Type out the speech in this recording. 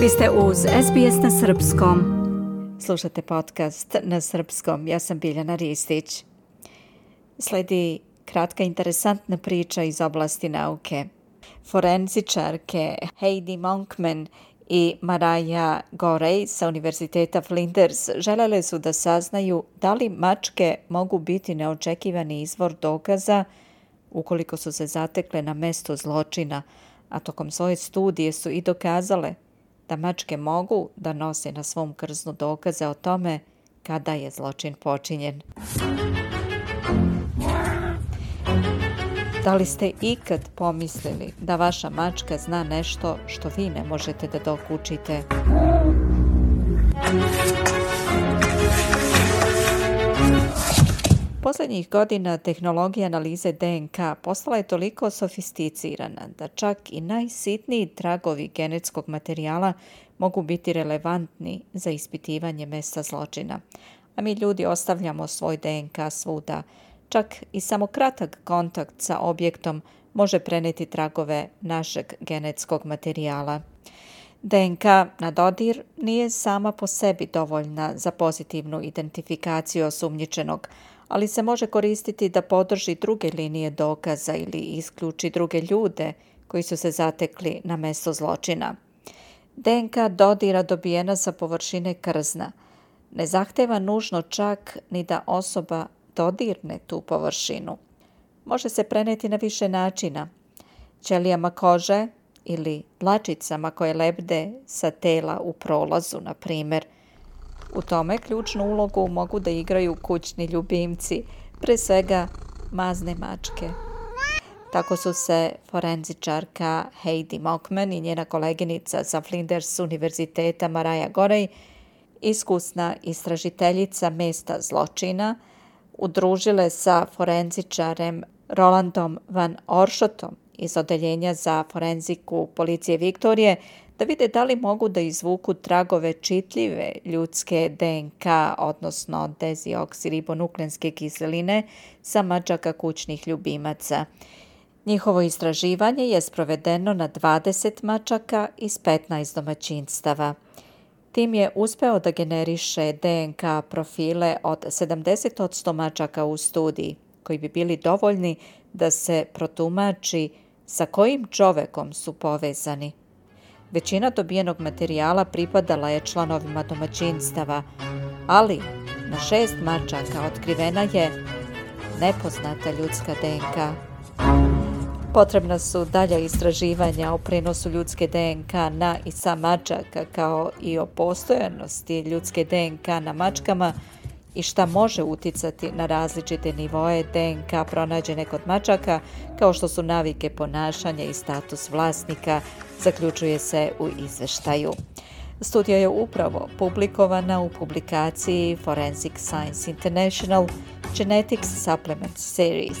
Vi ste uz SBS na Srpskom. Slušate podcast na Srpskom. Ja sam Biljana Ristić. Sledi kratka interesantna priča iz oblasti nauke. Forenzičarke Heidi Monkman i Maraja Gorej sa Univerziteta Flinders želele su da saznaju da li mačke mogu biti neočekivani izvor dokaza ukoliko su se zatekle na mesto zločina, a tokom svoje studije su i dokazale da mačke mogu da nose na svom krznu dokaze o tome kada je zločin počinjen. Da li ste ikad pomislili da vaša mačka zna nešto što vi ne možete da dokučite? Posljednjih godina tehnologija analize DNK postala je toliko sofisticirana da čak i najsitniji tragovi genetskog materijala mogu biti relevantni za ispitivanje mesta zločina. A mi ljudi ostavljamo svoj DNK svuda. Čak i samo kratak kontakt sa objektom može preneti tragove našeg genetskog materijala. DNK na dodir nije sama po sebi dovoljna za pozitivnu identifikaciju osumnjičenog, ali se može koristiti da podrži druge linije dokaza ili isključi druge ljude koji su se zatekli na mesto zločina. DNK dodira dobijena sa površine krzna. Ne zahteva nužno čak ni da osoba dodirne tu površinu. Može se preneti na više načina. Ćelijama kože ili plačicama koje lebde sa tela u prolazu, na primjer – u tome ključnu ulogu mogu da igraju kućni ljubimci, pre svega mazne mačke. Tako su se forenzičarka Heidi Mockman i njena koleginica sa Flinders univerziteta Maraja Gorej, iskusna istražiteljica mesta zločina, udružile sa forenzičarem Rolandom van Oršotom iz Odeljenja za forenziku policije Viktorije da vide da li mogu da izvuku tragove čitljive ljudske DNK, odnosno dezioksilibonuklenske kiseline sa mačaka kućnih ljubimaca. Njihovo istraživanje je sprovedeno na 20 mačaka iz 15 domaćinstava. Tim je uspeo da generiše DNK profile od 70 od mačaka u studiji, koji bi bili dovoljni da se protumači sa kojim čovekom su povezani. Većina dobijenog materijala pripadala je članovima domaćinstava, ali na šest mačaka otkrivena je nepoznata ljudska DNK. Potrebna su dalja istraživanja o prenosu ljudske DNK na i sa mačaka kao i o postojanosti ljudske DNK na mačkama i šta može uticati na različite nivoe DNK pronađene kod mačaka, kao što su navike ponašanja i status vlasnika, zaključuje se u izveštaju. Studija je upravo publikovana u publikaciji Forensic Science International Genetics Supplement Series.